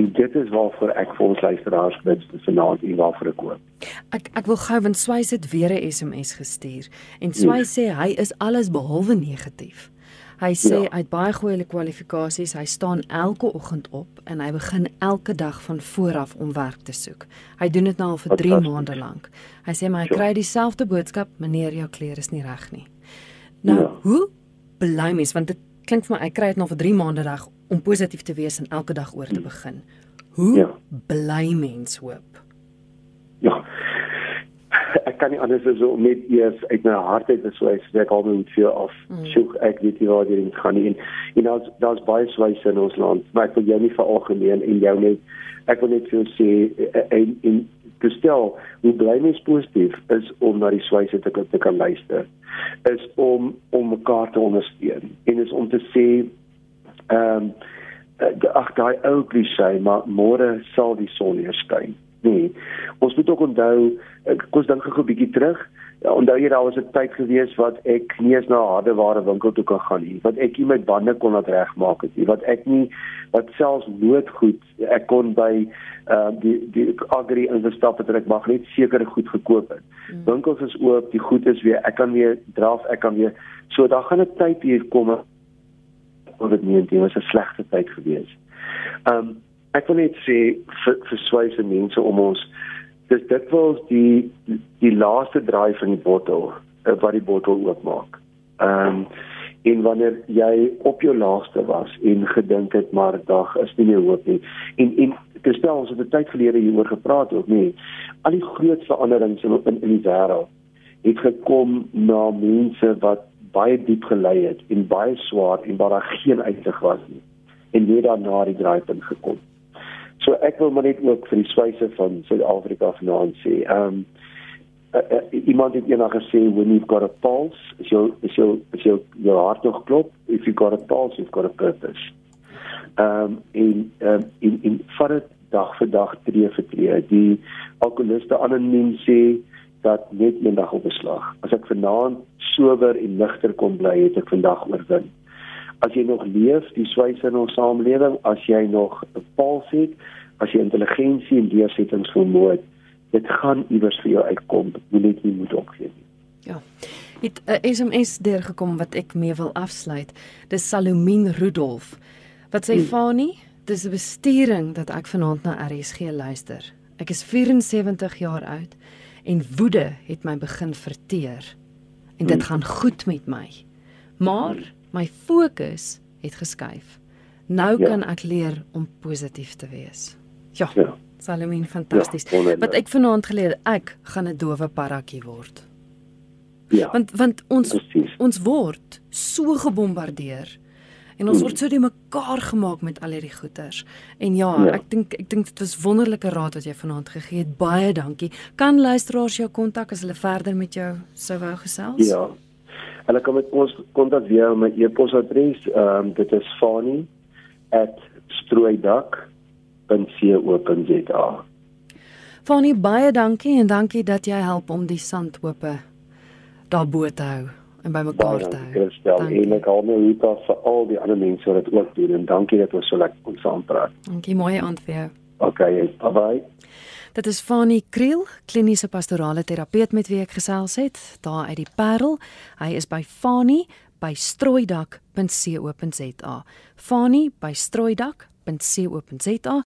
En dit is waarvoor ek vir ons luisteraars bid vanaand en waarvoor ek hoop. Ek ek wil gou want Swys het weer 'n SMS gestuur en Swys sê hy is alles behalwe negatief. Hy sê ja. hy het baie goeie kwalifikasies. Hy staan elke oggend op en hy begin elke dag van voor af om werk te soek. Hy doen dit nou al vir 3 maande lank. Hy sê maar hy ja. kry dieselfde boodskap: "Meneer, jou klere is nie reg nie." Nou, ja. hoe bly mens want dit klink vir my hy kry dit nou vir 3 maande reg om positief te wees en elke dag oor te hmm. begin. Hoe ja. bly mens hoop? Ja ek kan nie anders as om net eers uit my hart uit ek sê ek al moet vir af mm. soek ek weet nie waar dit gaan nie en en daar's daar's baie swyse in ons land maar ek wil jou nie veralgemeen en jou net ek wil net vir sê en en te stel hoe bly mens positief is om na die swyse te, te kan luister is om om mekaar te ondersteun en is om te sê ehm um, ag daai ou klise maar môre sal die son weer skyn nee. Ons moet ook onthou, ek kos dink gou 'n bietjie terug. Ja, onthou jy daar was 'n tyd gewees wat ek nie eens na 'n hardeware winkel toe kan gaan nie, wat ek nie my bande kon laat regmaak het nie, wat ek nie wat selfs noodgoed ek kon by uh die die agri instap het en ek mag net sekere goed gekoop het. Hmm. Winkels is oop, die goed is weer, ek kan weer draf, ek kan weer so daar gaan 'n tyd hier kom COVID-19 was 'n slegte tyd gewees. Um ek wil net sê vir vir swyse mense om ons dis dit was die die laaste draai van die bottel uh, wat die bottel oopmaak. Ehm um, en wanneer jy op jou laaste was en gedink het maar dag is nie meer hoop nie en en gestel ons het 'n tyd gelede hieroor gepraat ook nie al die groot veranderings in in, die wêreld het gekom na mense wat baie diep gelei het en baie swaar en waar daar geen uitweg was nie en net daarna die draaipunt gekom. So ek wil maar net ook vir die swyse van Suid-Afrika vanaand sê, ehm um, uh, uh, iemand het eendag gesê when you've got a pulse, is jou is jou is jou jou hart nog klop, if you've got a pulse, you've got a purpose. Ehm um, in ehm um, in in vir dag vir dag tree vir tree. Die alkoholiste anoniem sê dat net eendag op beslag. As ek vanaand sober en ligter kon bly, het ek vandag oorwin as jy nog leef, die swyse in ons samelewing, as jy nog 'n puls het, as jy intelligensie en deursettings vermoë, dit gaan iewers vir jou uitkom. Jy net nie moet opgee nie. Ja. Dit 'n SMS deurgekom wat ek mee wil afsluit. Dis Salomien Rudolf. Wat sê hmm. Fani? Dis 'n besturing dat ek vanaand na RSG luister. Ek is 74 jaar oud en woede het my begin verteer. En dit hmm. gaan goed met my. Maar my fokus het geskuif. Nou Ja. kan ek leer om positief te wees. Ja. Ja. Salomien, fantasties. Ja, wonderlik. Wat ek vanaand geleer, het, ek gaan 'n dowe parratjie word. Ja. Want want ons Presies. ons word so gebombardeer en ons Mm. word so die mekaar gemaak met al hierdie goeters. En ja, Ja. ek dink ek dink dit was wonderlike raad wat jy vanaand gegee het. Baie dankie. Kan luisteraars jou kontak as hulle verder met jou sou wou gesels? Ja. Hulle kan met ons kontak via my e-posadres. Ehm um, dit is fani@strooidak.co.za. Fanny, baie dankie en dankie dat jy help om die sandhope daarbo te hou en bymekaar te dankie, hou. Christel. En ek hou my hoed af vir al die ander mense wat dit ook doen en dankie dat ons so lekker kon saampraat. Dankie, mooi aand vir jou. Okay, bye bye. Dit is Fanny Kriel, kliniese pastorale terapeut met wie ek gesels het, daar uit die Parel. Hy is by Fanny by strooidak.co.za. Fanny by strooidak.co.za